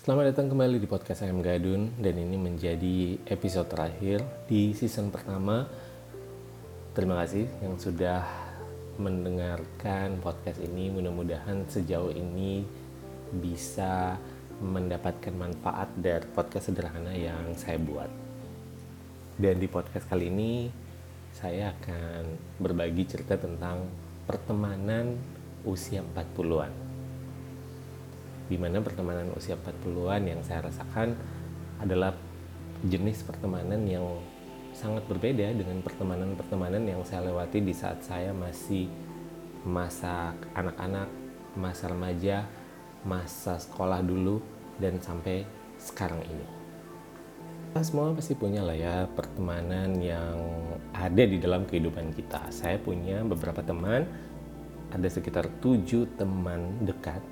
Selamat datang kembali di podcast Ayam Gadun dan ini menjadi episode terakhir di season pertama. Terima kasih yang sudah mendengarkan podcast ini. Mudah-mudahan sejauh ini bisa mendapatkan manfaat dari podcast sederhana yang saya buat. Dan di podcast kali ini saya akan berbagi cerita tentang pertemanan usia 40-an di mana pertemanan usia 40-an yang saya rasakan adalah jenis pertemanan yang sangat berbeda dengan pertemanan-pertemanan yang saya lewati di saat saya masih masa anak-anak, masa remaja, masa sekolah dulu, dan sampai sekarang ini. Kita semua pasti punya lah ya pertemanan yang ada di dalam kehidupan kita. Saya punya beberapa teman, ada sekitar tujuh teman dekat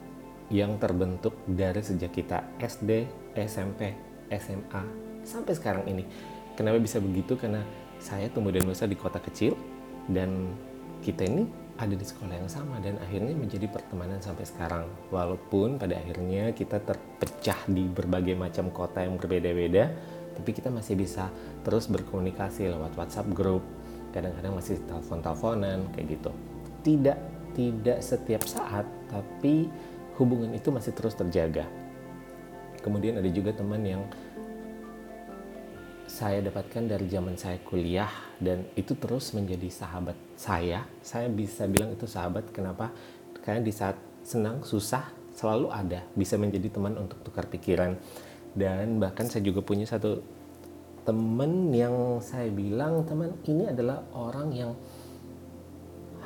yang terbentuk dari sejak kita SD, SMP, SMA, sampai sekarang ini. Kenapa bisa begitu? Karena saya tumbuh dan besar di kota kecil dan kita ini ada di sekolah yang sama dan akhirnya menjadi pertemanan sampai sekarang. Walaupun pada akhirnya kita terpecah di berbagai macam kota yang berbeda-beda, tapi kita masih bisa terus berkomunikasi lewat WhatsApp group, kadang-kadang masih telepon-teleponan kayak gitu. Tidak tidak setiap saat, tapi hubungan itu masih terus terjaga. Kemudian ada juga teman yang saya dapatkan dari zaman saya kuliah dan itu terus menjadi sahabat saya. Saya bisa bilang itu sahabat kenapa? Karena di saat senang, susah selalu ada, bisa menjadi teman untuk tukar pikiran. Dan bahkan saya juga punya satu teman yang saya bilang teman ini adalah orang yang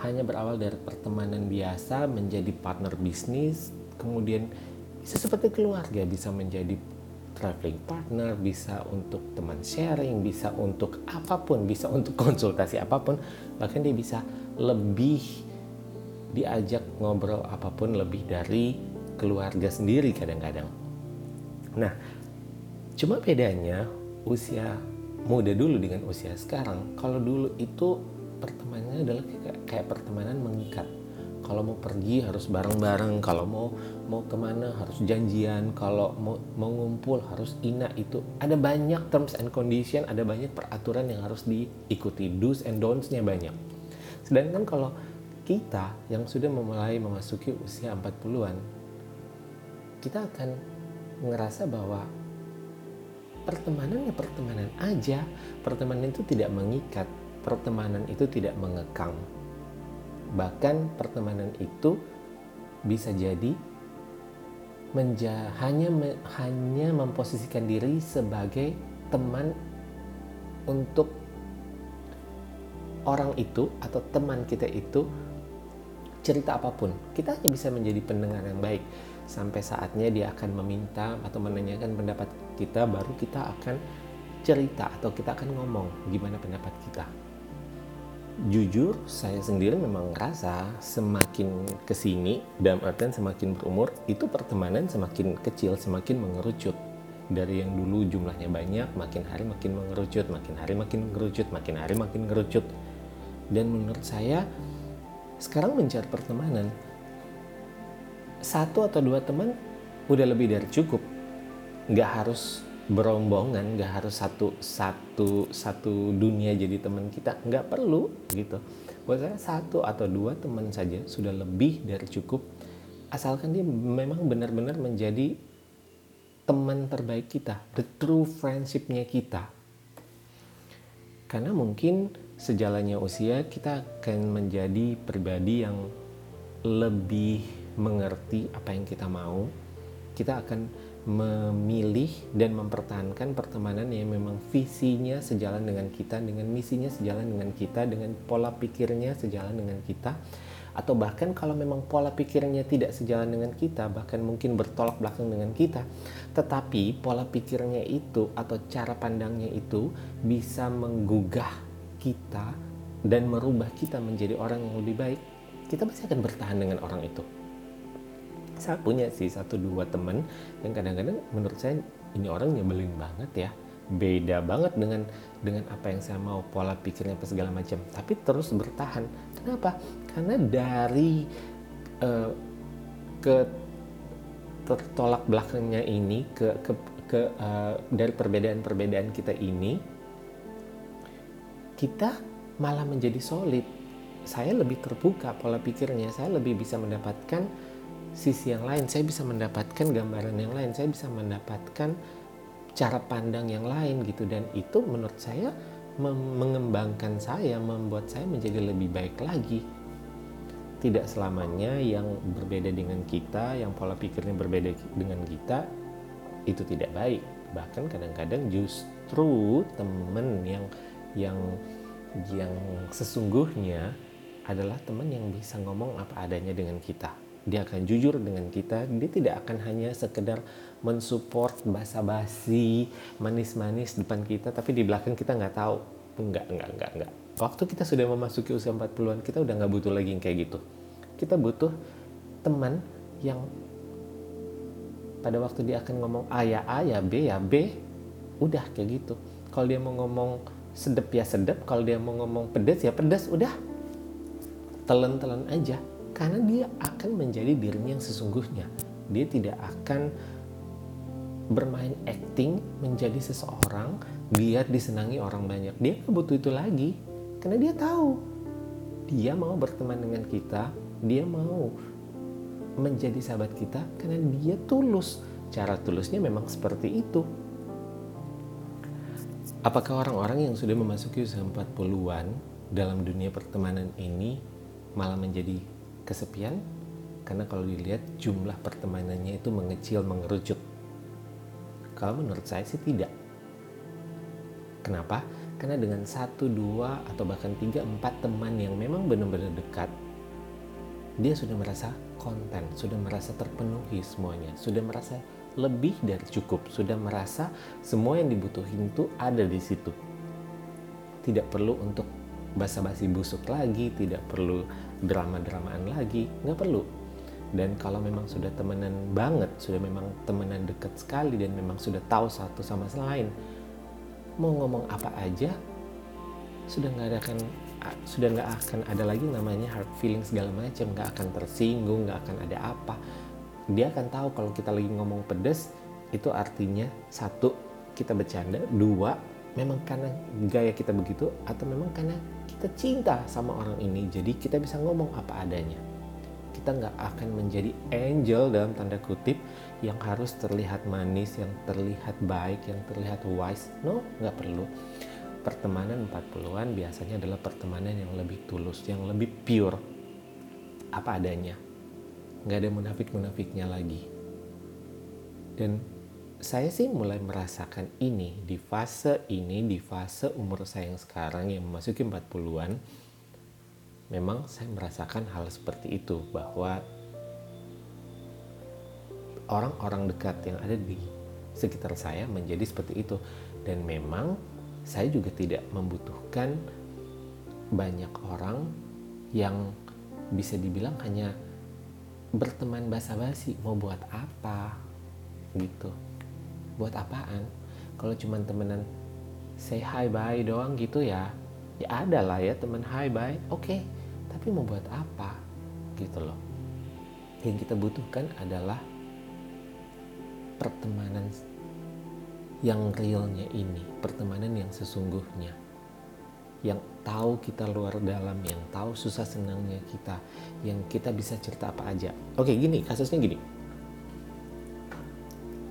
hanya berawal dari pertemanan biasa menjadi partner bisnis kemudian bisa seperti keluarga bisa menjadi traveling partner bisa untuk teman sharing bisa untuk apa pun bisa untuk konsultasi apa pun bahkan dia bisa lebih diajak ngobrol apa pun lebih dari keluarga sendiri kadang-kadang. Nah cuma bedanya usia muda dulu dengan usia sekarang kalau dulu itu pertemanannya adalah kayak, kayak pertemanan mengikat kalau mau pergi harus bareng-bareng kalau mau mau ke mana harus janjian kalau mau mau ngumpul harus ina itu. Ada banyak terms and condition ada banyak peraturan yang harus diikuti. Do's and don'ts-nya banyak. Sedangkan kalau kita yang sudah memulai memasuki usia 40-an kita akan ngerasa bahwa pertemanan ya pertemanan aja. Pertemanan itu tidak mengikat pertemanan itu tidak mengekang Bahkan pertemanan itu bisa jadi menja hanya me hanya memposisikan diri sebagai teman untuk orang itu atau teman kita itu cerita apa pun. Kita hanya bisa menjadi pendengar yang baik. Sampai saatnya dia akan meminta atau menanyakan pendapat kita baru kita akan cerita atau kita akan ngomong gimana pendapat kita jujur saya sendiri memang ngerasa semakin ke sini dalam artian semakin berumur itu pertemanan semakin kecil semakin mengerucut. Dari yang dulu jumlahnya banyak makin hari makin mengerucut makin hari makin mengerucut makin hari makin mengerucut dan menurut saya sekarang mencari pertemanan satu atau dua teman udah lebih dari cukup. Nggak harus berombongan nggak harus satu satu satu dunia jadi teman kita nggak perlu gitu. Buat saya satu atau dua teman saja sudah lebih dari cukup asalkan dia memang benar-benar menjadi teman terbaik kita the true friendshipnya kita. Karena mungkin sejalannya usia kita akan menjadi pribadi yang lebih mengerti apa yang kita mau. Kita akan memilih dan mempertahankan pertemanan yang memang visinya sejalan dengan kita, dengan misinya sejalan dengan kita, dengan pola pikirnya sejalan dengan kita, atau bahkan kalau memang pola pikirnya tidak sejalan dengan kita, bahkan mungkin bertolak belakang dengan kita, tetapi pola pikirnya itu atau cara pandangnya itu bisa menggugah kita dan merubah kita menjadi orang yang lebih baik, kita pasti akan bertahan dengan orang itu saya punya sih satu dua temen yang kadang-kadang menurut saya ini orang nyebelin banget ya. Beda banget dengan dengan apa yang saya mau pola pikirnya apa segala macam. Tapi terus bertahan. Kenapa? Karena dari uh, ke tertolak belakangnya ini ke ke, ke uh, dari perbedaan-perbedaan kita ini kita malah menjadi solid. Saya lebih terbuka pola pikirnya. Saya lebih bisa mendapatkan sisi yang lain. Saya bisa mendapatkan gambaran yang lain. Saya bisa mendapatkan cara pandang yang lain gitu. Dan itu menurut saya mengembangkan saya membuat saya menjadi lebih baik lagi. Tidak selamanya yang berbeda dengan kita yang pola pikirnya berbeda dengan kita itu tidak baik. Bahkan kadang-kadang justru teman yang yang yang sesungguhnya adalah teman yang bisa ngomong apa adanya dengan kita. Dia akan jujur dengan kita. Dia tidak akan hanya sekedar mensupport basa-basi, manis-manis depan kita, tapi di belakang kita nggak tahu. Enggak, enggak, enggak, enggak. Waktu kita sudah memasuki usia 40-an, kita udah nggak butuh lagi yang kayak gitu. Kita butuh teman yang pada waktu dia akan ngomong A ya A ya B ya B, udah kayak gitu. Kalau dia mau ngomong sedep ya sedep, kalau dia mau ngomong pedas ya pedas, udah telan-telan aja karena dia akan menjadi dirinya yang sesungguhnya. Dia tidak akan bermain acting menjadi seseorang biar disenangi orang banyak. Dia nggak butuh itu lagi. Karena dia tahu dia mau berteman dengan kita dia mau menjadi sahabat kita karena dia tulus. Cara tulusnya memang seperti itu. Apakah orang-orang yang sudah memasuki usia 40-an dalam dunia pertemanan ini malah menjadi kesepian karena kalau dilihat jumlah pertemanannya itu mengecil mengerucut. Kalau menurut saya sih tidak. Kenapa? Karena dengan satu dua atau bahkan tiga empat teman yang memang benar-benar dekat dia sudah merasa konten sudah merasa terpenuhi semuanya sudah merasa lebih dari cukup sudah merasa semua yang dibutuhin itu ada di situ. Tidak perlu untuk basa-basi busuk lagi, tidak perlu drama-dramaan lagi, nggak perlu. Dan kalau memang sudah temenan banget, sudah memang temenan dekat sekali dan memang sudah tahu satu sama lain, mau ngomong apa aja, sudah nggak akan sudah nggak akan ada lagi namanya hard feeling segala macam, nggak akan tersinggung, nggak akan ada apa. Dia akan tahu kalau kita lagi ngomong pedes, itu artinya satu kita bercanda, dua memang karena gaya kita begitu atau memang karena kita cinta sama orang ini jadi kita bisa ngomong apa adanya. Kita nggak akan menjadi angel dalam tanda kutip yang harus terlihat manis yang terlihat baik yang terlihat wise. No nggak perlu. Pertemanan 40-an biasanya adalah pertemanan yang lebih tulus yang lebih pure. Apa adanya. Nggak ada munafik-munafiknya lagi. Dan saya sih mulai merasakan ini di fase ini di fase umur saya yang sekarang yang memasuki 40-an memang saya merasakan hal seperti itu bahwa orang-orang dekat yang ada di sekitar saya menjadi seperti itu. Dan memang saya juga tidak membutuhkan banyak orang yang bisa dibilang hanya berteman basa-basi mau buat apa? gitu buat apaan? Kalau cuma temenan say hi bye doang gitu ya ya ada lah ya teman hi bye. Oke okay. tapi mau buat apa? Gitu loh. Yang kita butuhkan adalah pertemanan yang realnya ini pertemanan yang sesungguhnya. Yang tahu kita luar dalam yang tahu susah senangnya kita yang kita bisa cerita apa aja. Oke gini kasusnya gini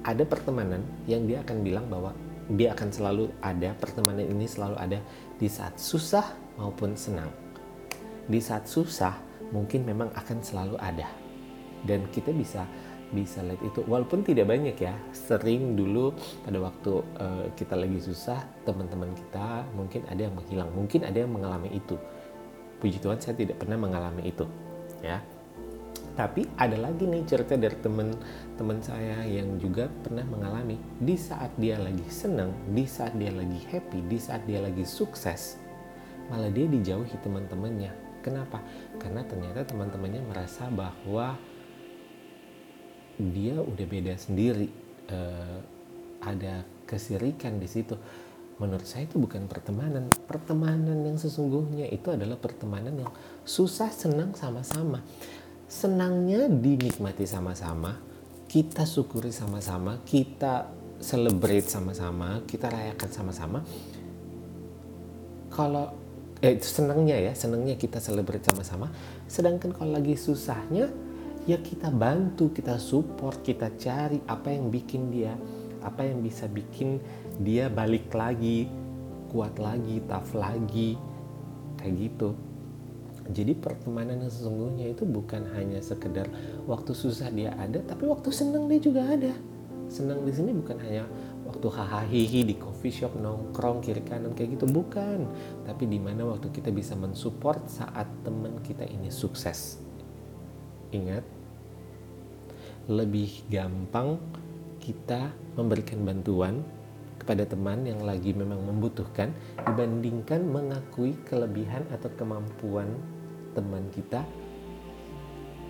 ada pertemanan yang dia akan bilang bahwa dia akan selalu ada pertemanan ini selalu ada di saat susah maupun senang. Di saat susah mungkin memang akan selalu ada. Dan kita bisa bisa lihat itu. Walaupun tidak banyak ya. Sering dulu pada waktu uh, kita lagi susah teman-teman kita mungkin ada yang menghilang. Mungkin ada yang mengalami itu. Puji Tuhan saya tidak pernah mengalami itu ya tapi ada lagi nih cerita dari teman-teman saya yang juga pernah mengalami di saat dia lagi senang, di saat dia lagi happy, di saat dia lagi sukses, malah dia dijauhi teman-temannya. Kenapa? Karena ternyata teman-temannya merasa bahwa dia udah beda sendiri, uh, ada kesirikan di situ. Menurut saya itu bukan pertemanan. Pertemanan yang sesungguhnya itu adalah pertemanan yang susah senang sama-sama senangnya dinikmati sama-sama kita syukuri sama-sama, kita celebrate sama-sama, kita rayakan sama-sama. Kalau eh senangnya ya, senangnya kita celebrate sama-sama. Sedangkan kalau lagi susahnya, ya kita bantu, kita support, kita cari apa yang bikin dia, apa yang bisa bikin dia balik lagi, kuat lagi, tough lagi, kayak gitu. Jadi pertemanan yang sesungguhnya itu bukan hanya sekedar waktu susah dia ada, tapi waktu senang dia juga ada. Senang di sini bukan hanya waktu hahaha di coffee shop nongkrong kiri kanan kayak gitu bukan, tapi di mana waktu kita bisa mensupport saat teman kita ini sukses. Ingat, lebih gampang kita memberikan bantuan kepada teman yang lagi memang membutuhkan dibandingkan mengakui kelebihan atau kemampuan teman kita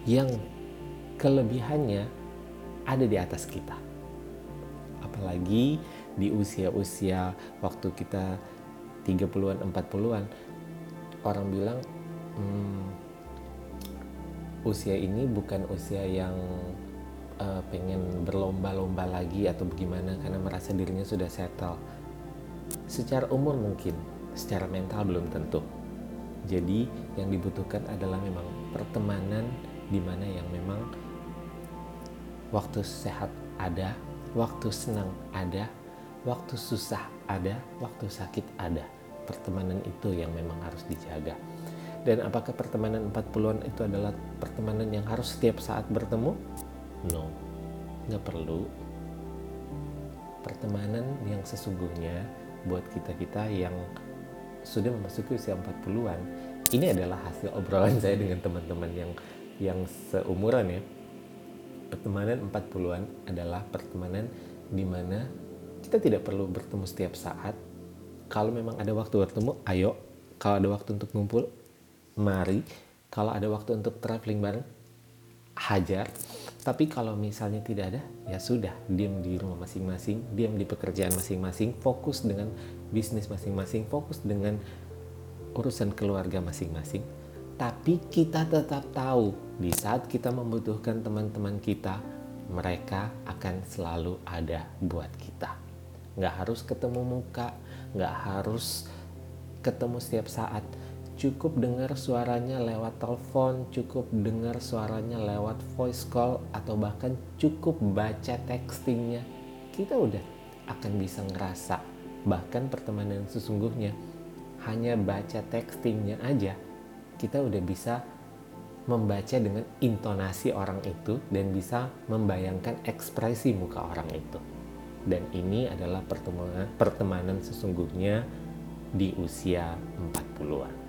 yang kelebihannya ada di atas kita. Apalagi di usia-usia waktu kita 30-an, 40-an orang bilang hmm, usia ini bukan usia yang uh, pengen berlomba-lomba lagi atau bagaimana karena merasa dirinya sudah settle. Secara umur mungkin, secara mental belum tentu. Jadi yang dibutuhkan adalah memang pertemanan di mana yang memang waktu sehat ada, waktu senang ada, waktu susah ada, waktu sakit ada. Pertemanan itu yang memang harus dijaga. Dan apakah pertemanan 40-an itu adalah pertemanan yang harus setiap saat bertemu? No, nggak perlu. Pertemanan yang sesungguhnya buat kita-kita yang sudah memasuki usia 40-an, ini adalah hasil obrolan saya dengan teman-teman yang yang seumuran ya. Pertemanan 40-an adalah pertemanan di mana kita tidak perlu bertemu setiap saat. Kalau memang ada waktu bertemu, ayo. Kalau ada waktu untuk ngumpul, mari. Kalau ada waktu untuk traveling bareng, hajar tapi kalau misalnya tidak ada, ya sudah, diam di rumah masing-masing, diam di pekerjaan masing-masing, fokus dengan bisnis masing-masing, fokus dengan urusan keluarga masing-masing. Tapi kita tetap tahu di saat kita membutuhkan teman-teman kita, mereka akan selalu ada buat kita. Nggak harus ketemu muka, nggak harus ketemu setiap saat, cukup dengar suaranya lewat telepon, cukup dengar suaranya lewat voice call, atau bahkan cukup baca textingnya, kita udah akan bisa ngerasa bahkan pertemanan sesungguhnya hanya baca textingnya aja kita udah bisa membaca dengan intonasi orang itu dan bisa membayangkan ekspresi muka orang itu. Dan ini adalah pertemanan pertemanan sesungguhnya di usia 40-an